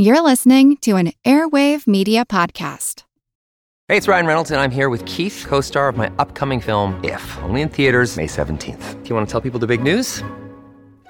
You're listening to an Airwave Media Podcast. Hey, it's Ryan Reynolds, and I'm here with Keith, co star of my upcoming film, If, only in theaters, May 17th. Do you want to tell people the big news?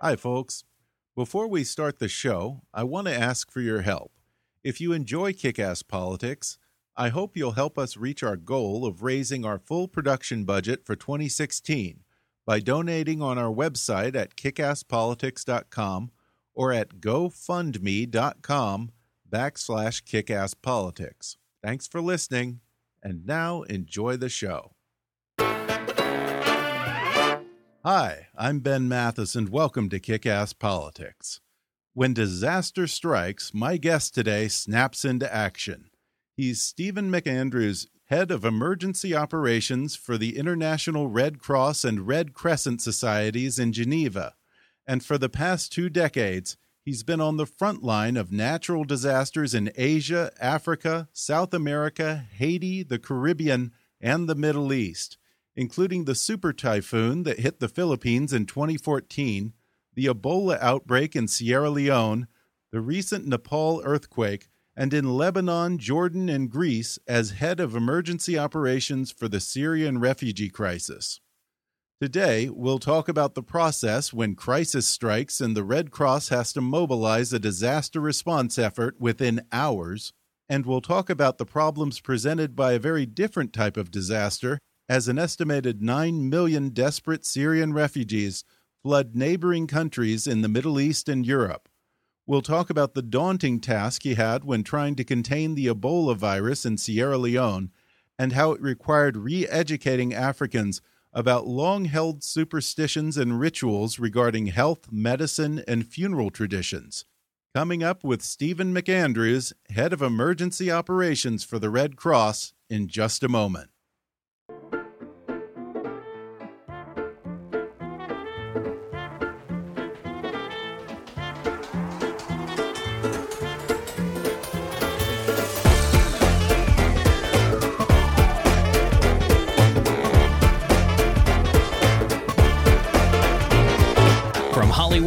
Hi, folks. Before we start the show, I want to ask for your help. If you enjoy Kick Ass Politics, I hope you'll help us reach our goal of raising our full production budget for 2016 by donating on our website at kickasspolitics.com or at gofundme.com backslash kickasspolitics. Thanks for listening, and now enjoy the show. Hi, I'm Ben Mathis, and welcome to Kick Ass Politics. When disaster strikes, my guest today snaps into action. He's Steven McAndrews, head of emergency operations for the International Red Cross and Red Crescent Societies in Geneva. And for the past two decades, he's been on the front line of natural disasters in Asia, Africa, South America, Haiti, the Caribbean, and the Middle East including the super typhoon that hit the Philippines in 2014, the Ebola outbreak in Sierra Leone, the recent Nepal earthquake, and in Lebanon, Jordan, and Greece as head of emergency operations for the Syrian refugee crisis. Today, we'll talk about the process when crisis strikes and the Red Cross has to mobilize a disaster response effort within hours. And we'll talk about the problems presented by a very different type of disaster as an estimated 9 million desperate Syrian refugees flood neighboring countries in the Middle East and Europe. We'll talk about the daunting task he had when trying to contain the Ebola virus in Sierra Leone and how it required re educating Africans about long held superstitions and rituals regarding health, medicine, and funeral traditions. Coming up with Steven McAndrews, head of emergency operations for the Red Cross, in just a moment.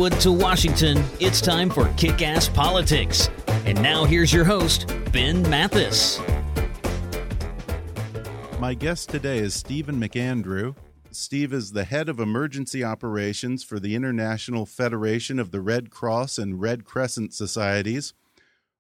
Hollywood to Washington, it's time for Kick Ass Politics. And now here's your host, Ben Mathis. My guest today is Steven McAndrew. Steve is the head of emergency operations for the International Federation of the Red Cross and Red Crescent Societies.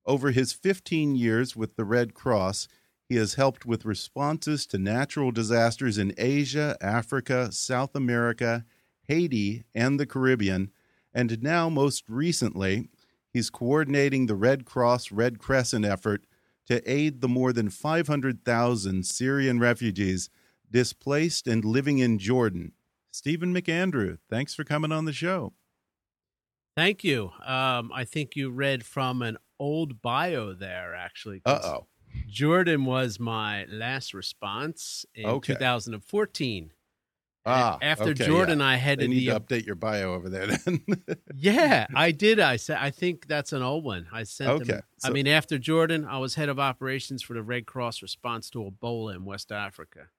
Over his 15 years with the Red Cross, he has helped with responses to natural disasters in Asia, Africa, South America, Haiti, and the Caribbean and now, most recently, he's coordinating the Red Cross Red Crescent effort to aid the more than 500,000 Syrian refugees displaced and living in Jordan. Steven McAndrew, thanks for coming on the show. Thank you. Um, I think you read from an old bio there, actually. Uh oh. Jordan was my last response in okay. 2014. Ah, after okay, Jordan, yeah. I headed. They need the, to update your bio over there. Then. yeah, I did. I said I think that's an old one. I sent. Okay. Them, so, I mean, after Jordan, I was head of operations for the Red Cross response to Ebola in West Africa.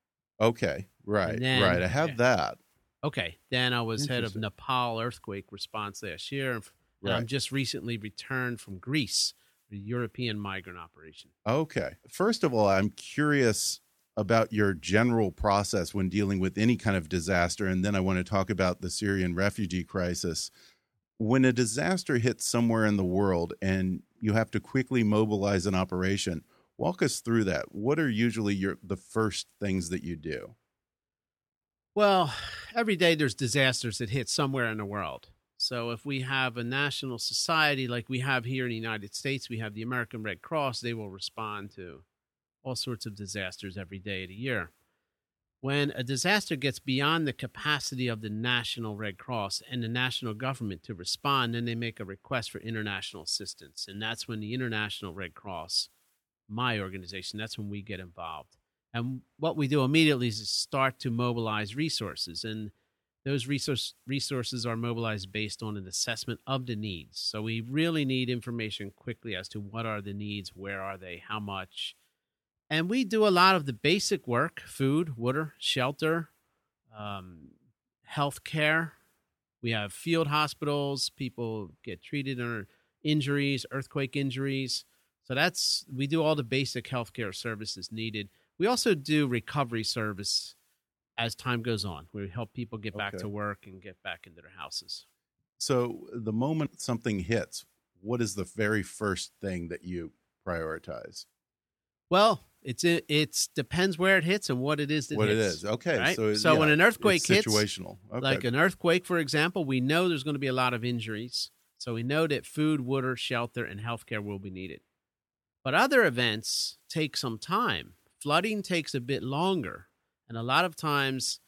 Okay, right, then, right. I have yeah. that. Okay, then I was head of Nepal earthquake response last year, and right. I'm just recently returned from Greece, the European migrant operation. Okay, first of all, I'm curious about your general process when dealing with any kind of disaster, and then I want to talk about the Syrian refugee crisis. When a disaster hits somewhere in the world and you have to quickly mobilize an operation, walk us through that. What are usually your the first things that you do? Well, every day there's disasters that hit somewhere in the world. So if we have a national society like we have here in the United States, we have the American Red Cross, they will respond to all sorts of disasters every day of the year. When a disaster gets beyond the capacity of the National Red Cross and the national government to respond, then they make a request for international assistance. And that's when the International Red Cross, my organization, that's when we get involved. And what we do immediately is start to mobilize resources. And those resource, resources are mobilized based on an assessment of the needs. So we really need information quickly as to what are the needs, where are they, how much. And we do a lot of the basic work food, water, shelter, um, health care. We have field hospitals, people get treated on injuries, earthquake injuries. So that's, we do all the basic healthcare services needed. We also do recovery service as time goes on. We help people get back to work and get back into their houses. So, the moment something hits, what is the very first thing that you prioritize? Well, it's it it's depends where it hits and what it is that what it hits, is. Okay. right? So, so when an earthquake it's hits, situational. Okay. like an earthquake, for example, we know there's going to be a lot of injuries. So we know that food, water, shelter, and healthcare will be needed. But other events take some time. Flooding takes a bit longer. And a lot of times,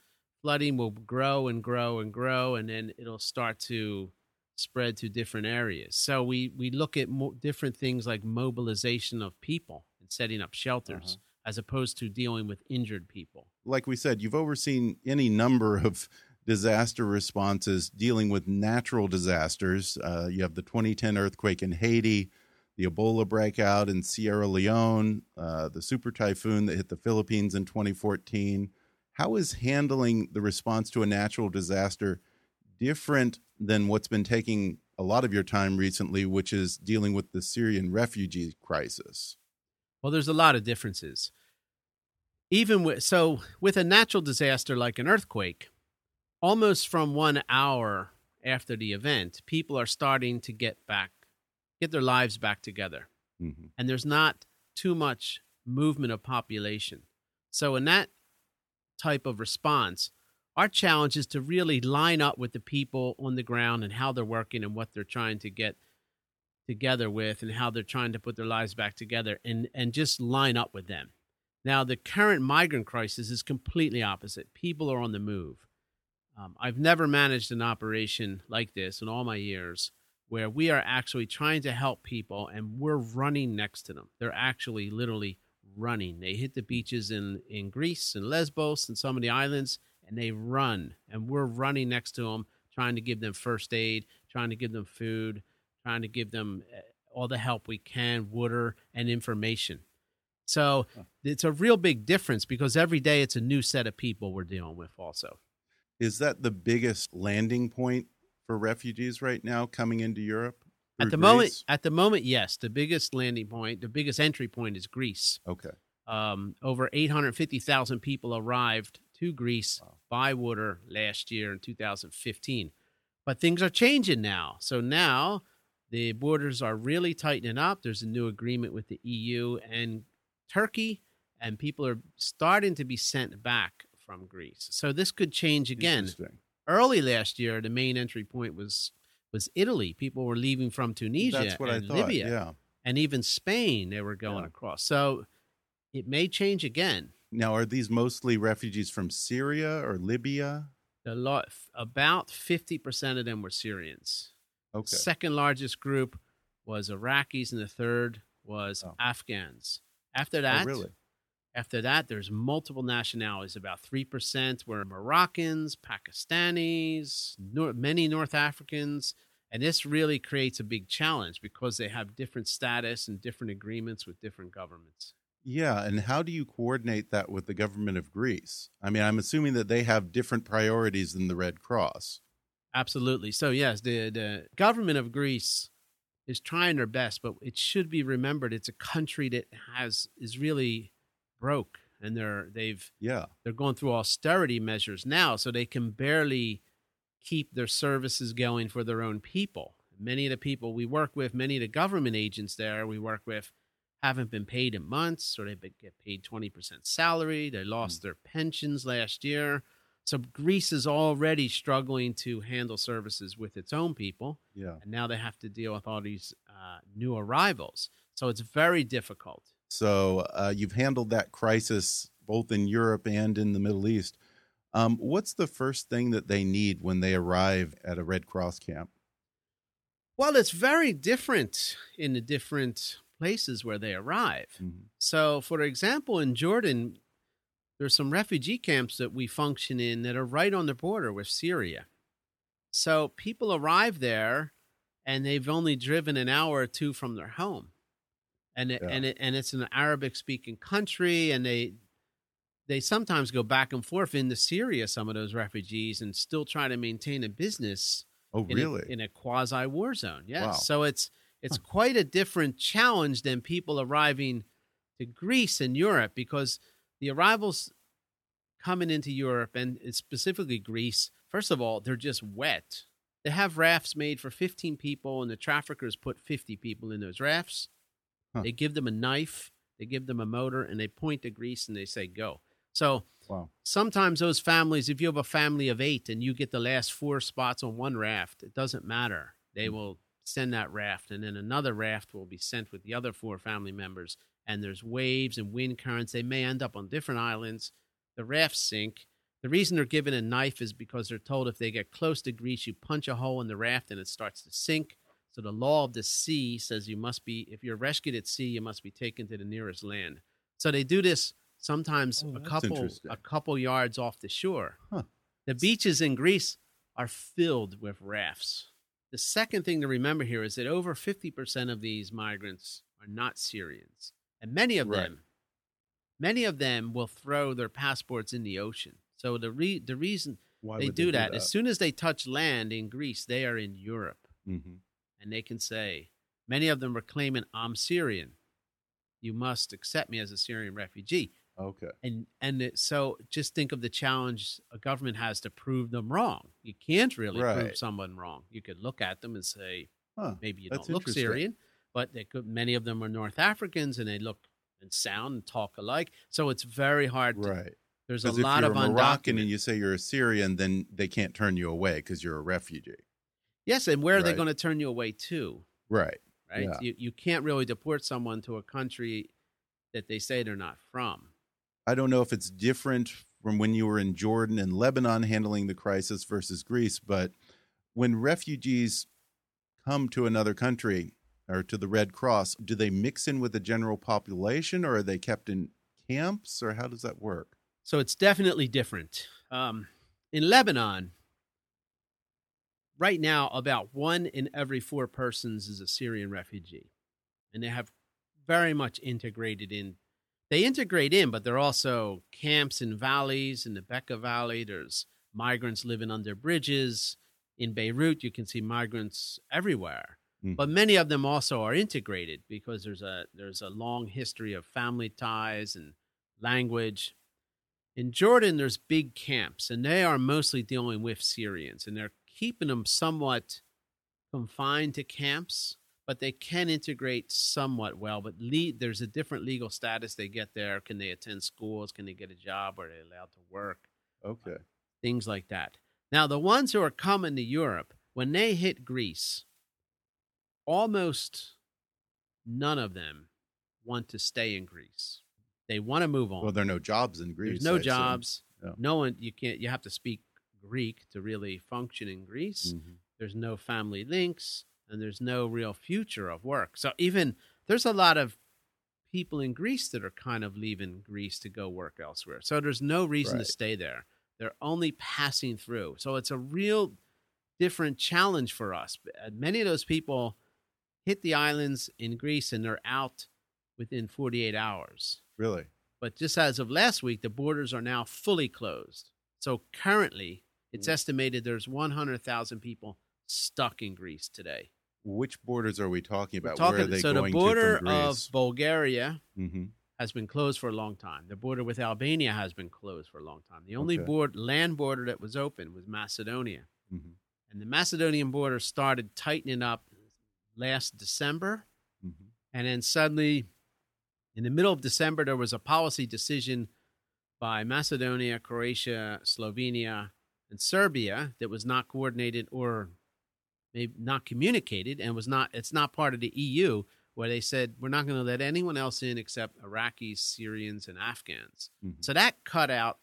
flooding will grow and grow and grow, and then it'll start to spread to different areas. So we, we look at mo- different things like mobilization of people and setting up shelters as opposed to dealing with injured people. like we said, you've overseen any number of disaster responses dealing with natural disasters. Uh, you have the 2010 earthquake in Haiti, the Ebola breakout in Sierra Leone, uh, the super typhoon that hit the Philippines in 2014. How is handling the response to a natural disaster different than what's been taking a lot of your time recently, which is dealing with the Syrian refugee crisis? Well, there's a lot of differences. Even with so with a natural disaster like an earthquake, almost from one hour after the event, people are starting to get back, get their lives back together, Mhm. and there's not too much movement of population. So in that type of response, our challenge is to really line up with the people on the ground and how they're working and what they're trying to get together with and how they're trying to put their lives back together and and just line up with them. Now the current migrant crisis is completely opposite. People are on the move. Um, I've never managed an operation like this in all my years where we are actually trying to help people and we're running next to them. They're actually literally running. They hit the beaches in, in Greece and Lesbos and some of the islands and they run. And we're running next to them, trying to give them first aid, trying to give them food, trying to give them eh, all the help we can, water and information. So it's a real big difference because every day it's a new set of people we're dealing with also. Is that the biggest landing point for refugees right now coming into Europe? At the moment, at the moment, yes, the biggest landing point, the biggest entry point is Greece. Okay. Um, over 850,000 people arrived to Greece by water last year in 2015. But things are changing now. So now the borders are really tightening up. There's a new agreement with the EU and Turkey, and people are starting to be sent back from Greece. So this could change again. Early last year, the main entry point was was Italy. People were leaving from Tunisia That's what I and thought. Libya Yeah. and even Spain. They were going Yeah. across. So it may change again. Now, are these mostly refugees from Syria or Libya? The lot, about fifty percent of them were Syrians. Okay. Second largest group was Iraqis, and the third was Oh. Afghans. After Oh, that, really? After that, there's multiple nationalities. About 3% were Moroccans, Pakistanis, nor- many North Africans. And this really creates a big challenge because they have different status and different agreements with different governments. Yeah. And how do you coordinate that with the government of Greece? I mean, I'm assuming that they have different priorities than the Red Cross. Absolutely. So, yes, the, the government of Greece is trying their best, but it should be remembered it's a country that has is really broke and they're they've Yeah. they're going through austerity measures now, so they can barely keep their services going for their own people. Many of the people we work with, many of the government agents there we work with, haven't been paid in months, or they get paid 20% salary. They lost hmm. their pensions last year. So Greece is already struggling to handle services with its own people. Yeah. And now they have to deal with all these uh, new arrivals. So it's very difficult. So uh, you've handled that crisis both in Europe and in the Middle East. Um, what's the first thing that they need when they arrive at a Red Cross camp? Well, it's very different in the different places where they arrive. Mhm. So, for example, in Jordan, there's some refugee camps that we function in that are right on the border with Syria. So people arrive there and they've only driven an hour or two from their home. And it, Yeah. and it, and it's an Arabic speaking country and they they sometimes go back and forth into Syria some of those refugees and still try to maintain a business Oh, in really? a, in a quasi war zone. Yes. Wow. So it's it's quite a different challenge than people arriving to Greece and Europe because the arrivals coming into Europe and specifically Greece, first of all, they're just wet. They have rafts made for 15 people, and the traffickers put 50 people in those rafts. Huh. They give them a knife, they give them a motor, and they point to Greece and they say, go. So wow. sometimes those families, if you have a family of eight and you get the last four spots on one raft, it doesn't matter. They hmm. will send that raft, and then another raft will be sent with the other four family members. And there's waves and wind currents. They may end up on different islands. The rafts sink. The reason they're given a knife is because they're told if they get close to Greece, you punch a hole in the raft and it starts to sink. So the law of the sea says you must be, if you're rescued at sea, you must be taken to the nearest land. So they do this sometimes Oh, a couple a couple yards off the shore. Huh. The beaches in Greece are filled with rafts. The second thing to remember here is that over 50% of these migrants are not Syrians. And many of Right. them, many of them will throw their passports in the ocean. So the re- the reason Why they would do, that, as soon as they touch land in Greece, they are in Europe Mhm. and they can say, many of them are claiming, I'm Syrian. You must accept me as a Syrian refugee. Okay. And and it, so just think of the challenge a government has to prove them wrong. You can't really prove someone wrong. You could look at them and say, Huh. maybe you don't look. Syrian, but they could. Many of them are North Africans, and they look and sound and talk alike. So it's very hard. To, Right. There's a if lot you're of a Moroccan and you say you're a Syrian, then they can't turn you away because you're a refugee. yes, and where are they going to turn you away to? Right. Right? Yeah. You you can't really deport someone to a country that they say they're not from. I don't know if it's different from when you were in Jordan and Lebanon handling the crisis versus Greece, but when refugees come to another country or to the Red Cross, do they mix in with the general population or are they kept in camps or how does that work? So it's definitely different. Um, in Lebanon, right now, about one in every four persons is a Syrian refugee. And they have very much integrated in. They integrate in, but there are also camps in valleys. In the Bekaa Valley, there's migrants living under bridges. In Beirut, you can see migrants everywhere. Mhm. But many of them also are integrated because there's a there's a long history of family ties and language. In Jordan, there's big camps, and they are mostly dealing with Syrians, and they're keeping them somewhat confined to camps, but they can integrate somewhat well. But le- there's a different legal status they get there. Can they attend schools? Can they get a job? Are they allowed to work? Okay. Things like that. Now, the ones who are coming to Europe, when they hit Greece, almost none of them want to stay in Greece. They want to move on. Well, there are no jobs in Greece. There's no I jobs. Yeah. No one. You can't. You have to speak Greek to really function in Greece. Mhm. There's no family links, and there's no real future of work. So even there's a lot of people in Greece that are kind of leaving Greece to go work elsewhere. So there's no reason Right. to stay there. They're only passing through. So it's a real different challenge for us. Uh, Many of those people hit the islands in Greece and they're out within 48 hours. Really? But just as of last week, the borders are now fully closed. So currently, it's estimated there's 100,000 people stuck in Greece today. Which borders are we talking about? talking- Where are they so the border to of? Bulgaria hmm has been closed for a long time. The border with Albania has been closed for a long time. The only Okay. board, land border that was open was Macedonia. hmm And the Macedonian border started tightening up last December. hmm And then suddenly, in the middle of December, there was a policy decision by Macedonia, Croatia, Slovenia, and Serbia that was not coordinated or maybe not communicated and was not it's not part of the EU where they said we're not going to let anyone else in except Iraqis, Syrians, and Afghans. Mhm. So that cut out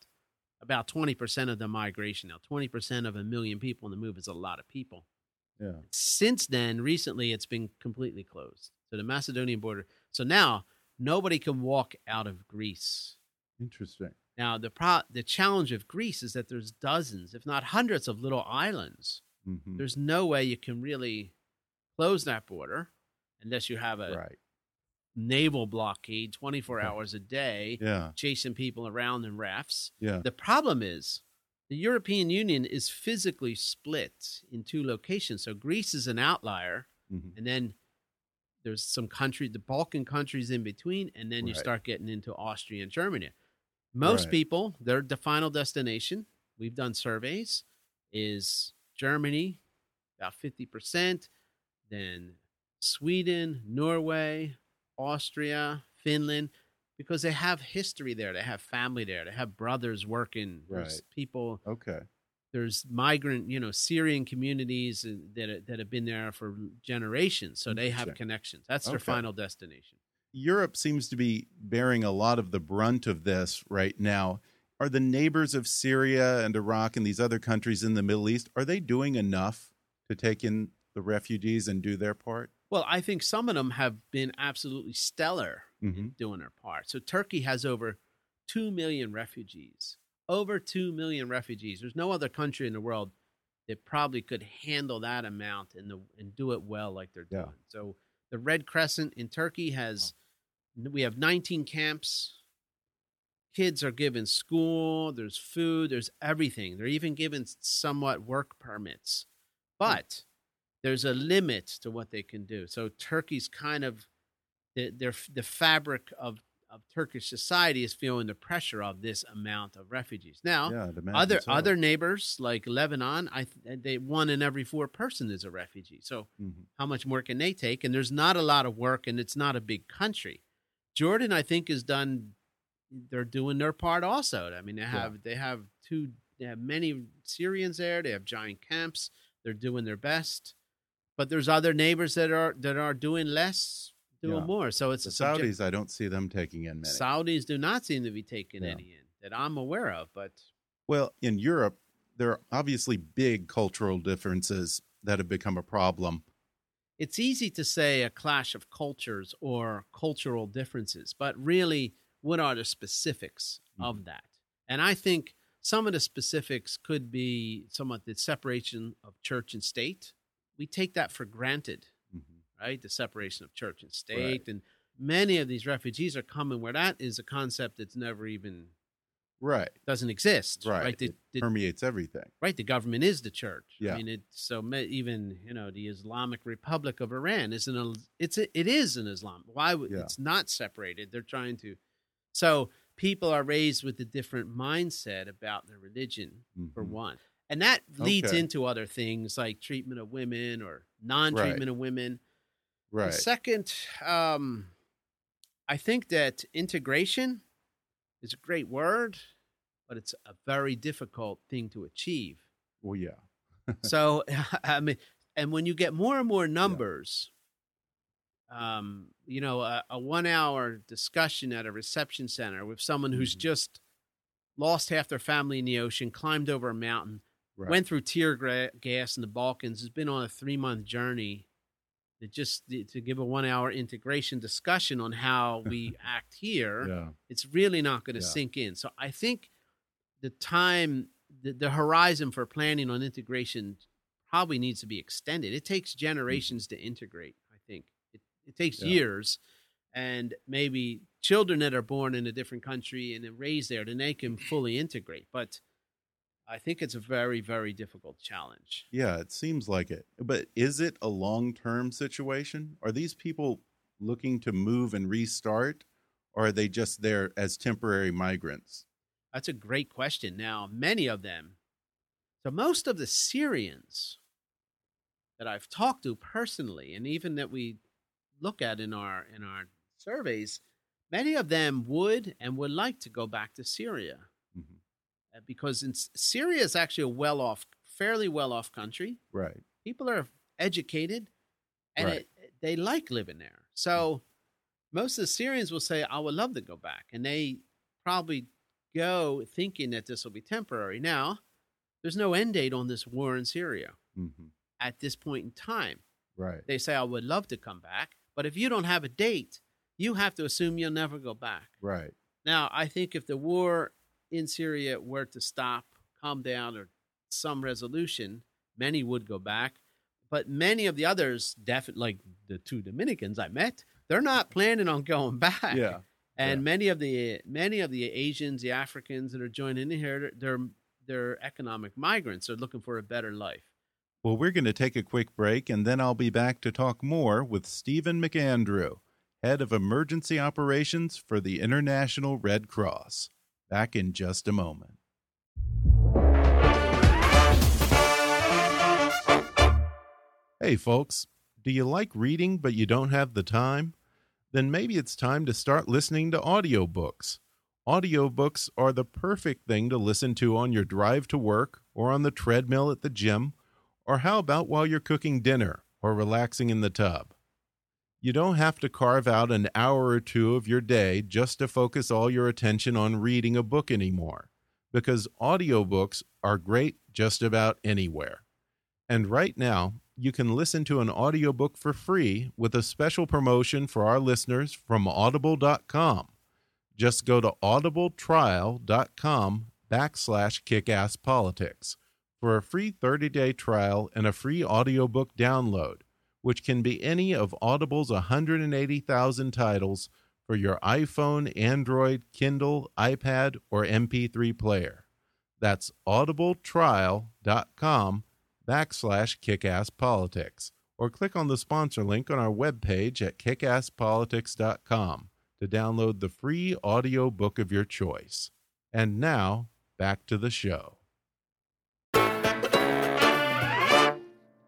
about 20% of the migration. Now, 20% of a million people in the move is a lot of people. Yeah. Since then, recently, it's been completely closed. So the Macedonian border. So now nobody can walk out of Greece. Interesting. Now the pro- the challenge of Greece is that there's dozens, if not hundreds, of little islands. hmm There's no way you can really close that border unless you have a Right. naval blockade 24 hours a day, Yeah. chasing people around in rafts. Yeah. The problem is the European Union is physically split in two locations. So Greece is an outlier, hmm and then there's some country, the Balkan countries in between, and then you Right. start getting into Austria and Germany. Most Right. people, their the final destination, we've done surveys, is Germany, about 50%, then Sweden, Norway, Austria, Finland, because they have history there. They have family there. They have brothers working. There's Right. people Okay. there's migrant, you know, Syrian communities that that have been there for generations, so they have Interesting. connections. That's their Okay. final destination. Europe seems to be bearing a lot of the brunt of this right now. Are the neighbors of Syria and Iraq and these other countries in the Middle East are they doing enough to take in the refugees and do their part? Well, I think some of them have been absolutely stellar Mhm. in doing their part. So Turkey has over two million refugees. Over two million refugees. There's no other country in the world that probably could handle that amount and the and do it well like they're Yeah. doing. So the Red Crescent in Turkey has we have 19 camps. Kids are given school, there's food, there's everything. They're even given somewhat work permits. But there's a limit to what they can do. So Turkey's kind of the their the fabric of of Turkish society is feeling the pressure of this amount of refugees. Now, Yeah, other so. other neighbors like Lebanon, I they one in every four person is a refugee. So Mhm. how much more can they take? And there's not a lot of work, and it's not a big country. Jordan, I think, has done. They're doing their part also. I mean, they have they have two. They have many Syrians there. They have giant camps. They're doing their best, but there's other neighbors that are that are doing less, doing Yeah. more. So it's The a subject- Saudis, I don't see them taking in many. Saudis do not seem to be taking Yeah. any in that I'm aware of, but Well, in Europe, there are obviously big cultural differences that have become a problem. it's easy to say a clash of cultures or cultural differences, but really, what are the specifics of mm-hmm. that? And I think some of the specifics could be somewhat the separation of church and state. We take that for granted. Right? The separation of church and state. Right. And many of these refugees are coming where that is a concept that's never even Right. doesn't exist, Right. right? The- it the- permeates everything. right the government is the church Yeah. i mean it so even you know the islamic republic of iran is an it's a, it is an islam why would Yeah. it's not separated they're trying to so people are raised with a different mindset about their religion for Mhm. one and that leads Okay. into other things like treatment of women or non-treatment of women Right. the second um i think that integration is a great word but it's a very difficult thing to achieve Well, yeah. so I mean, and when you get more and more numbers, um, you know, a, a one-hour discussion at a reception center with someone who's Mhm. just lost half their family in the ocean, climbed over a mountain, Right. went through tear gas in the Balkans, has been on a three-month journey. Just to give a one-hour integration discussion on how we act here, yeah. it's really not going to Yeah. sink in. So I think the time, the, the horizon for planning on integration probably needs to be extended. It takes mm-hmm. generations to integrate, I think. It, it takes Yeah. years. And maybe children that are born in a different country and raised there, then they can fully integrate. But I think it's a very, very difficult challenge. Yeah, it seems like it. But is it a long term situation? Are these people looking to move and restart, or are they just there as temporary migrants? That's a great question. Now, many of them. So most of the Syrians that I've talked to personally, and even that we look at in our in our surveys, many of them would and would like to go back to Syria because in, Syria is actually a well off, fairly well off country. Right. People are educated, and Right. it, they like living there. So most of the Syrians will say, "I would love to go back," and they probably go thinking that this will be temporary. Now, there's no end date on this war in Syria hmm at this point in time. Right. They say, I would love to come back. But if you don't have a date, you have to assume you'll never go back. Right. Now, I think if the war in Syria were to stop, calm down, or some resolution, many would go back. But many of the others, definitely, like the two Dominicans I met, they're not planning on going back. Yeah. And Yeah. many of the many of the Asians, the Africans that are joining in here, they're they're economic migrants. They're looking for a better life. Well, we're going to take a quick break, and then I'll be back to talk more with Steven McAndrew, head of emergency operations for the International Red Cross. Back in just a moment. Hey, folks, do you like reading but you don't have the time? Then maybe it's time to start listening to audiobooks. Audiobooks are the perfect thing to listen to on your drive to work or on the treadmill at the gym, or how about while you're cooking dinner or relaxing in the tub? You don't have to carve out an hour or two of your day just to focus all your attention on reading a book anymore, because audiobooks are great just about anywhere. And right now, you can listen to an audiobook for free with a special promotion for our listeners from audible.com. Just go to audibletrial.com backslash kickasspolitics for a free 30-day trial and a free audiobook download, which can be any of Audible's 180,000 titles for your iPhone, Android, Kindle, iPad, or MP3 player. That's audibletrial.com backslash kickasspolitics or click on the sponsor link on our webpage at kickasspolitics.com to download the free audio book of your choice. And now, back to the show.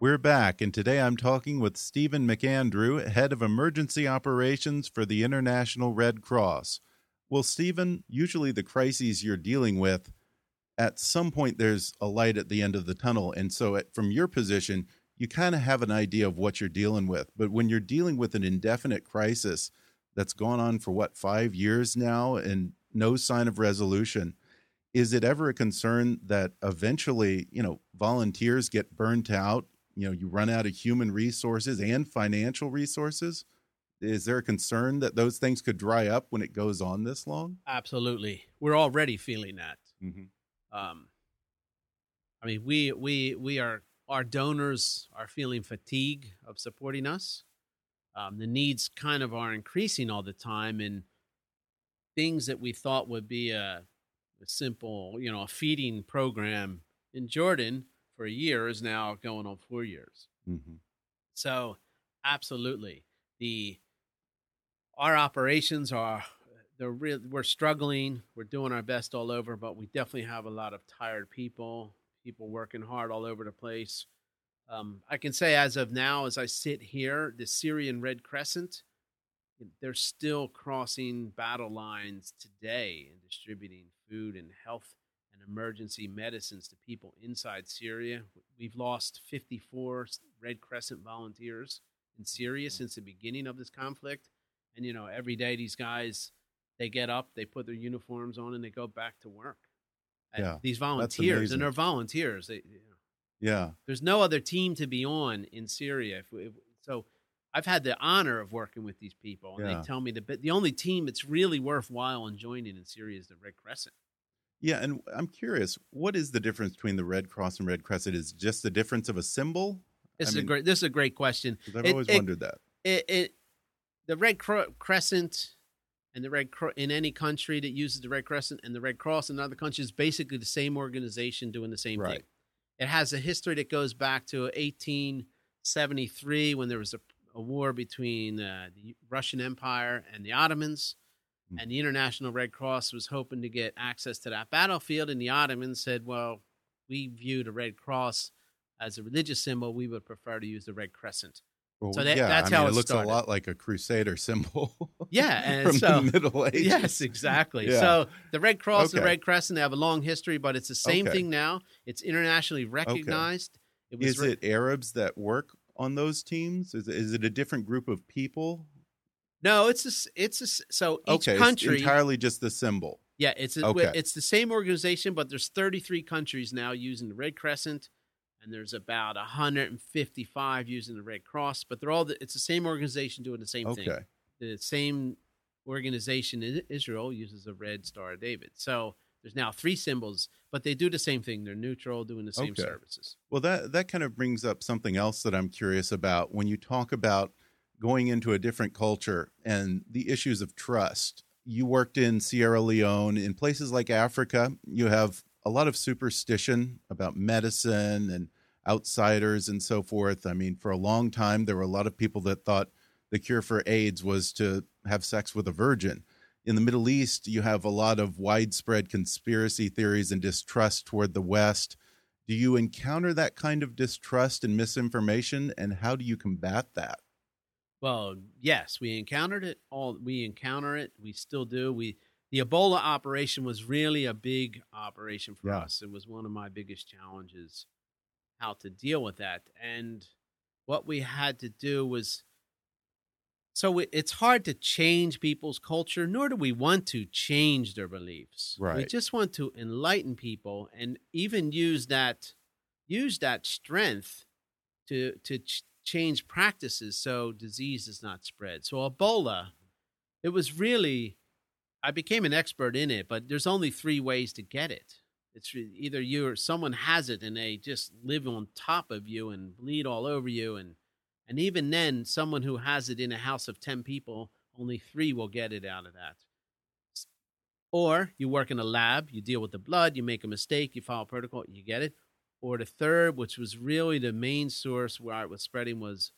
We're back, and today I'm talking with Steven McAndrew, head of emergency operations for the International Red Cross. Well, Steven, usually the crises you're dealing with, at some point there's a light at the end of the tunnel. And so, at, from your position, you kind of have an idea of what you're dealing with. But when you're dealing with an indefinite crisis that's gone on for what, five years now and no sign of resolution, is it ever a concern that eventually, you know, volunteers get burnt out? You know, you run out of human resources and financial resources. Is there a concern that those things could dry up when it goes on this long? Absolutely. We're already feeling that. Mm-hmm. Um, I mean, we we we are our donors are feeling fatigue of supporting us. Um, the needs kind of are increasing all the time, and things that we thought would be a, a simple, you know, a feeding program in Jordan for a year is now going on four years. Mm-hmm. So, absolutely, the our operations are they're real. We're struggling. We're doing our best all over, but we definitely have a lot of tired people. People working hard all over the place. Um, I can say, as of now, as I sit here, the Syrian Red Crescent, they're still crossing battle lines today and distributing food and health emergency medicines to people inside Syria. We've lost 54 Red Crescent volunteers in Syria mm. since the beginning of this conflict. And, you know, every day these guys, they get up, they put their uniforms on, and they go back to work. And Yeah, these volunteers, and they're volunteers. They, you know, Yeah. there's no other team to be on in Syria. If, if, so I've had the honor of working with these people, and Yeah. they tell me that the only team that's really worthwhile in joining in Syria is the Red Crescent. Yeah, and I'm curious, what is the difference between the Red Cross and Red Crescent? Is it just the difference of a symbol? This I is mean, a great. This is a great question. I've It- always it- wondered that. it, it the red Cro- crescent and the red Cro- in any country that uses the red crescent and the red cross in other countries is basically the same organization doing the same Right. thing it has a history that goes back to 1873 when there was a, a war between uh, the russian empire and the ottomans. Mm. and the international red cross was hoping to get access to that battlefield and the ottomans said well we view the Red Cross as a religious symbol, we would prefer to use the Red Crescent. Well, So that- yeah, that's I mean, how it it looks started. a lot like a crusader symbol. Yeah, and from so- the Middle Ages. Yes, exactly. Yeah. So the Red Cross and the Red Crescent they have a long history, but it's the same Okay. thing now. It's internationally recognized. It was Is re- it Arabs that work on those teams? Is is it a different group of people? No, it's a, it's a, so each okay, country. it's entirely just the symbol. yeah, it's a, Okay. it's the same organization, but there's 33 countries now using the Red Crescent, and there's about 155 using the Red Cross. But they're all the, it's the same organization doing the same thing. Okay, the same organization in Israel uses a red star of David. So there's now three symbols, but they do the same thing. They're neutral, doing the same Okay. services. well that that kind of brings up something else that I'm curious about when you talk about going into a different culture and the issues of trust. You worked in Sierra Leone, in places like Africa, you have a lot of superstition about medicine and outsiders and so forth. I mean, for a long time, there were a lot of people that thought the cure for AIDS was to have sex with a virgin. In the Middle East, you have a lot of widespread conspiracy theories and distrust toward the West. Do you encounter that kind of distrust and misinformation, and how do you combat that? Well, yes, we encountered it all. We encounter it. We still do. We the Ebola operation was really a big operation for Yeah. us. It was one of my biggest challenges, how to deal with that. And what we had to do was so it- it's hard to change people's culture, nor do we want to change their beliefs. Right. We just want to enlighten people and even use that use that strength to to change practices so disease does not spread. So Ebola, it was really I became an expert in it, but there's only three ways to get it. It's either you or someone has it and they just live on top of you and bleed all over you and and even then someone who has it in a house of 10 people, only 3 will get it out of that. Or you work in a lab, you deal with the blood, you make a mistake, you follow protocol, you get it. Or the third, which was really the main source where it was spreading, was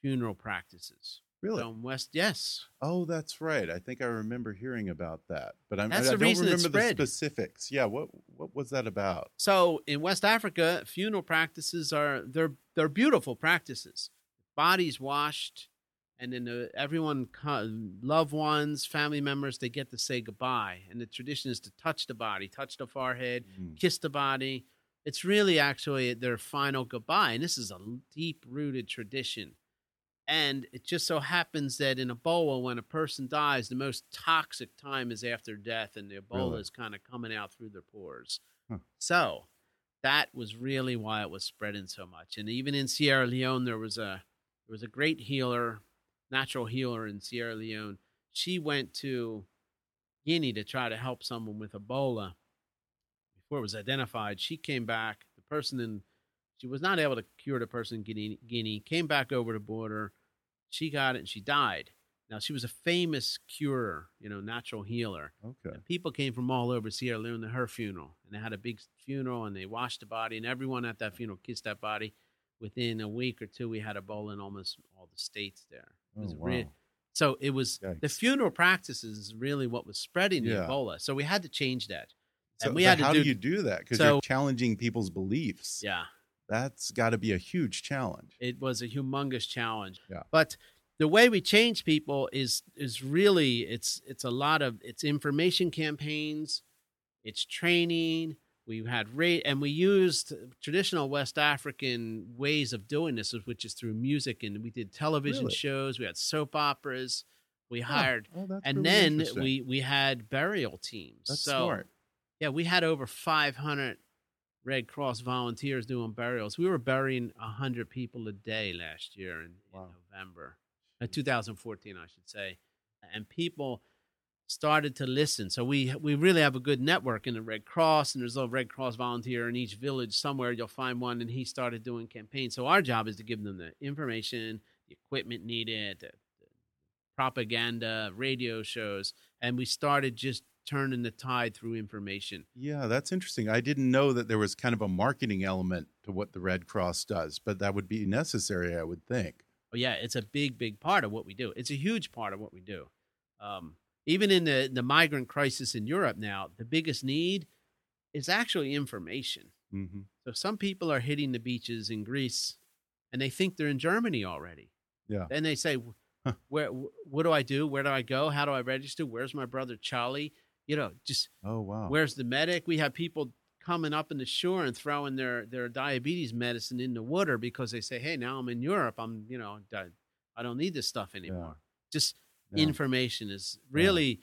funeral practices. Really? So West, yes. Oh, that's right. I think I remember hearing about that, but I'm, That's I, I don't remember the specifics. Yeah, what what was that about? So in West Africa, funeral practices are they're they're beautiful practices. Bodies washed, and then uh, everyone, loved ones, family members, they get to say goodbye. And the tradition is to touch the body, touch the forehead, Mm. kiss the body. It's really actually their final goodbye, and this is a deep rooted tradition. And it just so happens that in Ebola, when a person dies, the most toxic time is after death, and the Ebola Really? is kind of coming out through their pores. Huh. So that was really why it was spreading so much. And even in Sierra Leone, there was a there was a great healer, natural healer in Sierra Leone. She went to Guinea to try to help someone with Ebola before it was identified. She came back. The person in she was not able to cure the person in Guinea, Guinea came back over the border. She got it and she died. Now she was a famous curer, you know, natural healer. Okay. And people came from all over Sierra Leone to her funeral, and they had a big funeral, and they washed the body, and everyone at that funeral kissed that body. Within a week or two, we had Ebola in almost all the states there. It Oh, wow. rea- so it was the funeral practices is really what was spreading the Yeah. Ebola. So we had to change that, So, and we had to how do, do you do that? Because so- you're challenging people's beliefs. yeah. That's got to be a huge challenge. it was a humongous challenge. Yeah. But the way we change people is is really it's it's a lot of it's information campaigns, it's training. We had rate and we used traditional West African ways of doing this, which is through music, and we did television Really? shows. We had soap operas. We hired, Oh, that's and really then we we had burial teams. That's so smart. Yeah, we had over 500 Red Cross volunteers doing burials. We were burying 100 people a day last year in, in November, uh, 2014, I should say. And people started to listen. So we we really have a good network in the Red Cross, and there's a Red Cross volunteer in each village somewhere. You'll find one, and he started doing campaigns. So our job is to give them the information, the equipment needed, the, the propaganda, radio shows, and we started just turning the tide through information. Yeah, that's interesting. I didn't know that there was kind of a marketing element to what the Red Cross does, but that would be necessary, I would think. Oh yeah, it's a big, big part of what we do. It's a huge part of what we do. Um, even in the the migrant crisis in Europe now, the biggest need is actually information. hmm So some people are hitting the beaches in Greece and they think they're in Germany already. Yeah. Then they say, Huh. "Where? What do I do? Where do I go? How do I register? Where's my brother Charlie? You know, just Oh wow. where's the medic? We have people coming up in the shore and throwing their their diabetes medicine in the water because they say, "Hey, now I'm in Europe. I'm you know I, I don't need this stuff anymore." Just Yeah. information is really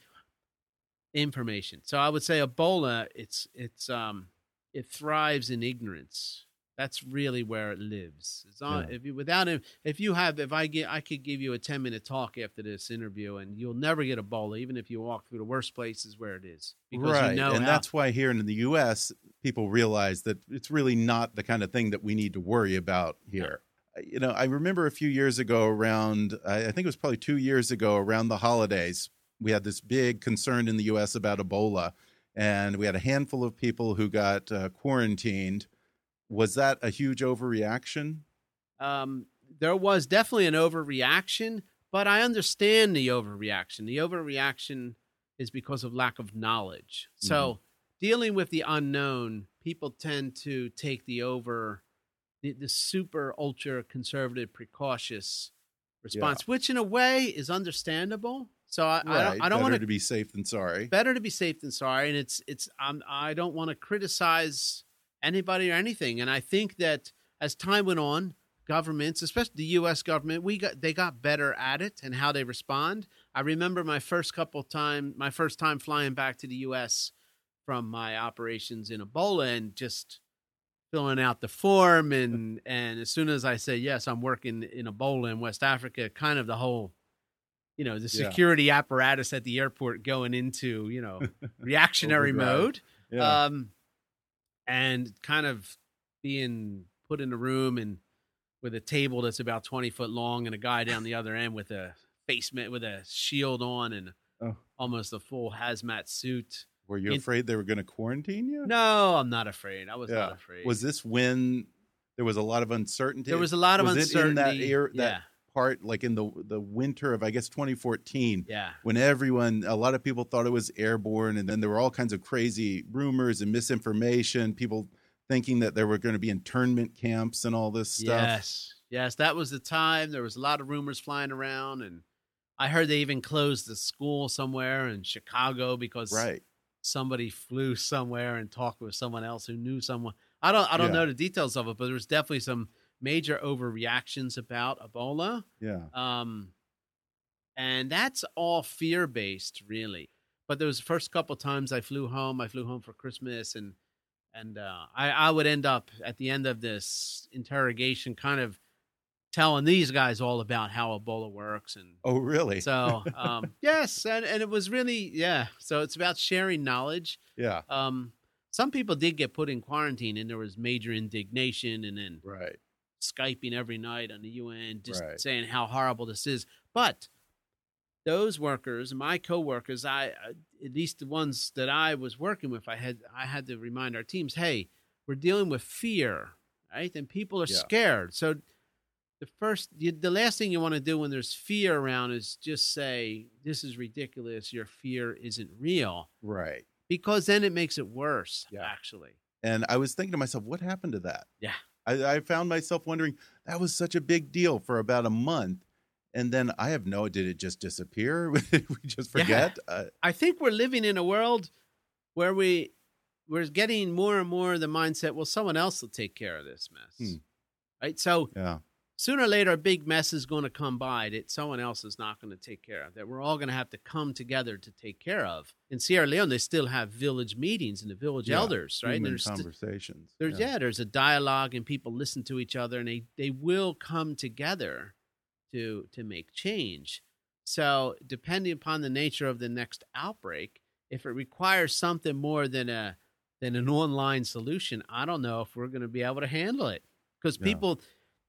information. So I would say Ebola, it's it's um it thrives in ignorance. That's really where it lives. It's on, Yeah. if you without him, if you have, if I get, I could give you a ten minute talk after this interview, and you'll never get a Ebola, even if you walk through the worst places where it is, because right. you know and how- that's why here in the U.S., people realize that it's really not the kind of thing that we need to worry about here. You know, I remember a few years ago, around I I think it was probably two years ago, around the holidays, we had this big concern in the U.S. about Ebola, and we had a handful of people who got uh, quarantined. Was that a huge overreaction? um, there was definitely an overreaction, but I understand the overreaction. The overreaction is because of lack of knowledge. So, dealing with the unknown, people tend to take the over, the, the super ultra conservative, precautious response, which in a way is understandable. So I, I don't, I don't Better want to be safe than sorry. better to be safe than sorry and it's it's um, i don't want to criticize anybody or anything and i think that as time went on governments especially the us government we got they got better at it and how they respond i remember my first couple time my first time flying back to the us from my operations in ebola and just filling out the form and and as soon as i say yes i'm working in ebola in west africa kind of the whole you know the Yeah. security apparatus at the airport going into you know reactionary mode Yeah. um and kind of being put in a room and with a table that's about 20 foot long and a guy down the other end with a face ma- with a shield on and Oh. almost a full hazmat suit Were you in- afraid they were going to quarantine you? no i'm not afraid i was Yeah. not afraid Was this when there was a lot of uncertainty? there was a lot of was uncertainty It in that year, yeah that part, like in the the winter of I guess 2014, yeah when everyone, a lot of people thought it was airborne, and then there were all kinds of crazy rumors and misinformation. People thinking that there were going to be internment camps and all this stuff. Yes, yes, that was the time. There was a lot of rumors flying around, and I heard they even closed the school somewhere in Chicago because Right. somebody flew somewhere and talked with someone else who knew someone. I don't, I don't Yeah. know the details of it, but there was definitely some major overreactions about Ebola. Yeah. Um, and that's all fear based, really. But those first couple times I flew home, I flew home for Christmas, and and uh, I I would end up at the end of this interrogation, kind of telling these guys all about how Ebola works, and Oh, really? so um, yes, and and it was really yeah. So it's about sharing knowledge. yeah. Um, some people did get put in quarantine, and there was major indignation, and then Right. Skyping every night on the UN, just Right. saying how horrible this is. But those workers, my coworkers, I uh, at least the ones that I was working with, I had I had to remind our teams, hey, we're dealing with fear, right? And people are Yeah. scared. So the first, the the last thing you want to do when there's fear around is just say, this is ridiculous. Your fear isn't real, Right. because then it makes it worse. Yeah. Actually, And I was thinking to myself, what happened to that? Yeah. I, I found myself wondering, that was such a big deal for about a month. And then I have no, did it just disappear? Did we just Yeah. forget? Uh, I think we're living in a world where we we're getting more and more the mindset, well, someone else will take care of this mess. Hmm. Right? So yeah. Sooner or later a big mess is going to come by that someone else is not going to take care of, that we're all going to have to come together to take care of. In Sierra Leone, they still have village meetings and the village Yeah. elders, right? There's conversations. there's yeah. there's a dialogue and people listen to each other and they they will come together to to make change so depending upon the nature of the next outbreak if it requires something more than a than an online solution i don't know if we're going to be able to handle it because Yeah. people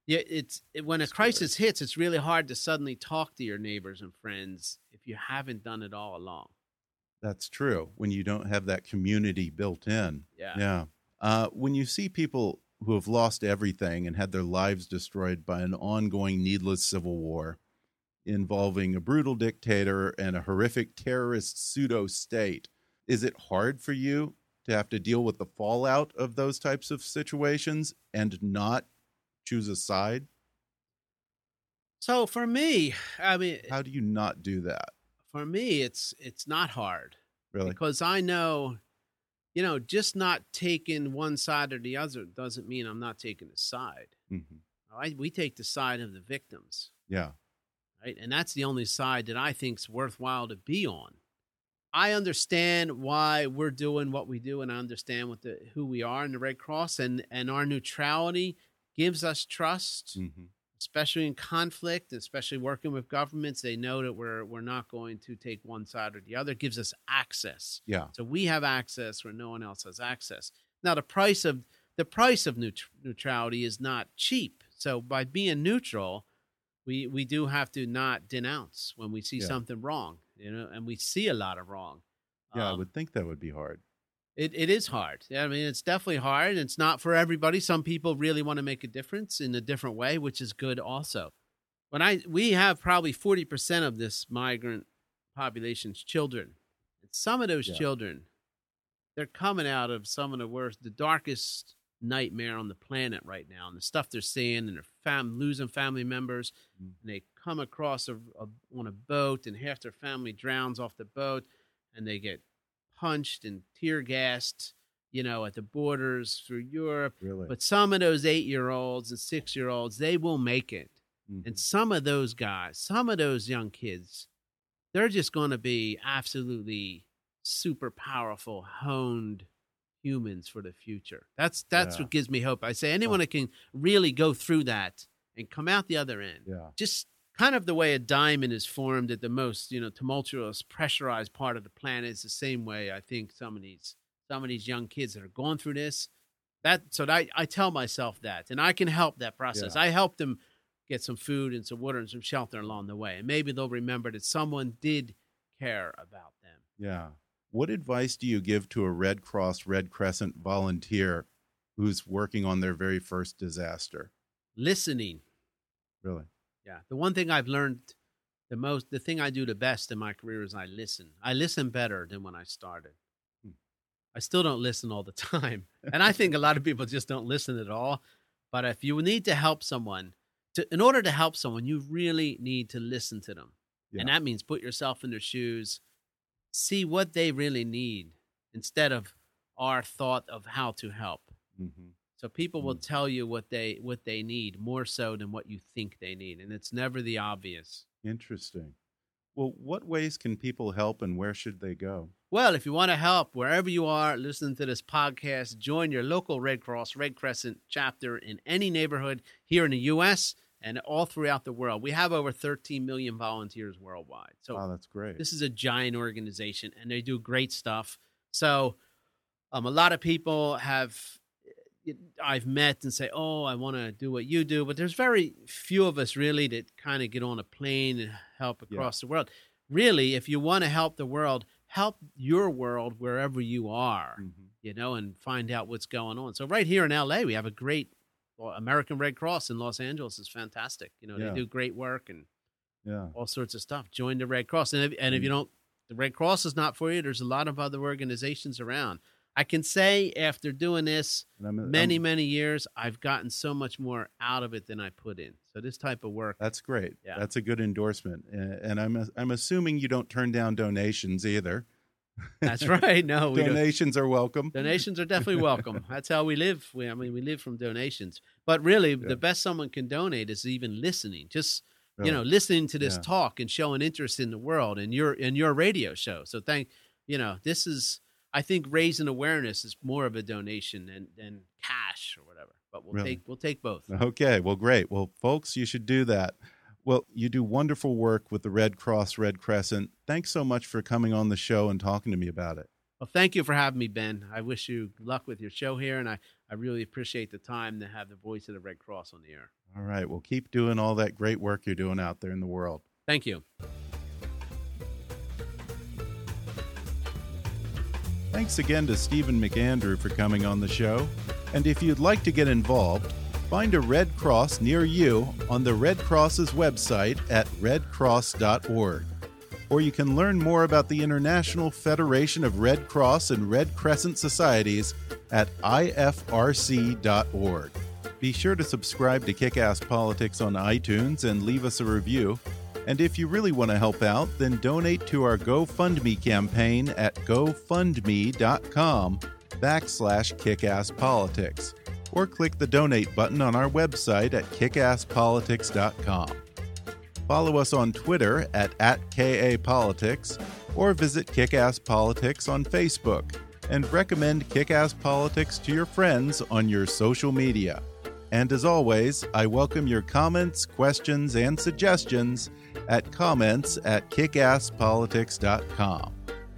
yeah it's it, when a crisis hits it's really hard to suddenly talk to your neighbors and friends if you haven't done it all along That's true. When you don't have that community built in. yeah Yeah. Uh, when you see people who have lost everything and had their lives destroyed by an ongoing needless civil war involving a brutal dictator and a horrific terrorist pseudo state, is it hard for you to have to deal with the fallout of those types of situations and not choose a side? So for me, I mean, How do you not do that? for me, it's it's not hard Really? because I know, you know, just not taking one side or the other doesn't mean I'm not taking a side. hmm I, we take the side of the victims, Yeah. right? And that's the only side that I think's worthwhile to be on. I understand why we're doing what we do, and I understand what the who we are in the Red Cross, and and our neutrality gives us trust, hmm especially in conflict, especially working with governments. They know that we're we're not going to take one side or the other. It gives us access. Yeah. So we have access where no one else has access. Now the price of the price of neut- neutrality is not cheap. So by being neutral, we we do have to not denounce when we see Yeah. something wrong, you know, and we see a lot of wrong. Yeah, I Um, would think that would be hard. It, it is hard. Yeah, I mean, it's definitely hard. It's not for everybody. Some people really want to make a difference in a different way, which is good also. When I we have probably forty percent of this migrant population's children. And some of those Yeah. children, they're coming out of some of the worst, the darkest nightmare on the planet right now, and the stuff they're seeing, and they're fam- losing family members, Mm. and they come across a, a, on a boat, and half their family drowns off the boat, and they get punched and tear gassed, you know, at the borders through Europe. Really? But some of those eight year olds and six year olds, they will make it. Mhm. And some of those guys, some of those young kids, they're just going to be absolutely super powerful, honed humans for the future. That's that's Yeah. what gives me hope. I say anyone that can really go through that and come out the other end, yeah. just kind of the way a diamond is formed at the most, you know, tumultuous, pressurized part of the planet is the same way I think some of these some of these young kids that are going through this. That so I, I tell myself that, and I can help that process. Yeah. I help them get some food and some water and some shelter along the way, and maybe they'll remember that someone did care about them. Yeah. What advice do you give to a Red Cross, Red Crescent volunteer who's working on their very first disaster? Listening, Really? Yeah. The one thing I've learned the most, the thing I do the best in my career is I listen. I listen better than when I started. Hmm. I still don't listen all the time. And I think a lot of people just don't listen at all. But if you need to help someone, to, in order to help someone, you really need to listen to them. And that means put yourself in their shoes, see what they really need instead of our thought of how to help. hmm So people will Mm. tell you what they what they need more so than what you think they need, and it's never the obvious. Interesting. Well, what ways can people help and where should they go? Well, if you want to help wherever you are listening to this podcast, join your local Red Cross, Red Crescent chapter in any neighborhood here in the U.S. and all throughout the world. We have over 13 million volunteers worldwide. So oh, that's great. This is a giant organization, and they do great stuff. So, um, a lot of people have I've met and say, "Oh, I want to do what you do," but there's very few of us really that kind of get on a plane and help Yeah. across the world. Really, if you want to help the world, help your world wherever you are, Mhm. you know, and find out what's going on. So, right here in LA, we have a great well, American Red Cross in Los Angeles is fantastic. You know, Yeah. they do great work and Yeah. all sorts of stuff. Join the Red Cross, and if, and if you don't, the Red Cross is not for you. There's a lot of other organizations around. I can say after doing this I'm- many I'm- many years, I've gotten so much more out of it than I put in. So this type of work, That's great. Yeah. That's a good endorsement. And I'm I'm assuming you don't turn down donations either. that's right. No, we don't. donations are welcome. Donations are definitely welcome. That's how we live. We, I mean, we live from donations. But really, Yeah. the best someone can donate is even listening. Just you know, listening to this Yeah. talk and showing interest in the world and your in your radio show. So thank you know, this is I think raising awareness is more of a donation than than cash or whatever. But we'll Really? take we'll take both. Okay, well, great. Well, folks, you should do that. Well, you do wonderful work with the Red Cross, Red Crescent. Thanks so much for coming on the show and talking to me about it. Well, thank you for having me, Ben. I wish you luck with your show here, and I, I really appreciate the time to have the voice of the Red Cross on the air. All right, well, keep doing all that great work you're doing out there in the world. Thank you. Thanks again to Steven McAndrew for coming on the show. And if you'd like to get involved, find a Red Cross near you on the Red Cross's website at redcross.org. or you can learn more about the International Federation of Red Cross and Red Crescent Societies at ifrc.org. Be sure to subscribe to Kick Ass Politics on iTunes and leave us a review. And if you really want to help out, then donate to our GoFundMe campaign at gofundme.com backslash kickasspolitics or click the donate button on our website at kickasspolitics.com. Follow us on Twitter at, at KAPolitics or visit Kickass Politics on Facebook and recommend Kickass Politics to your friends on your social media. And as always, I welcome your comments, questions, and suggestions at comments at kickasspolitics.com.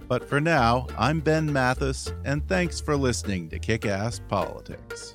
But for now, I'm Ben Mathis, and thanks for listening to Kickass Politics.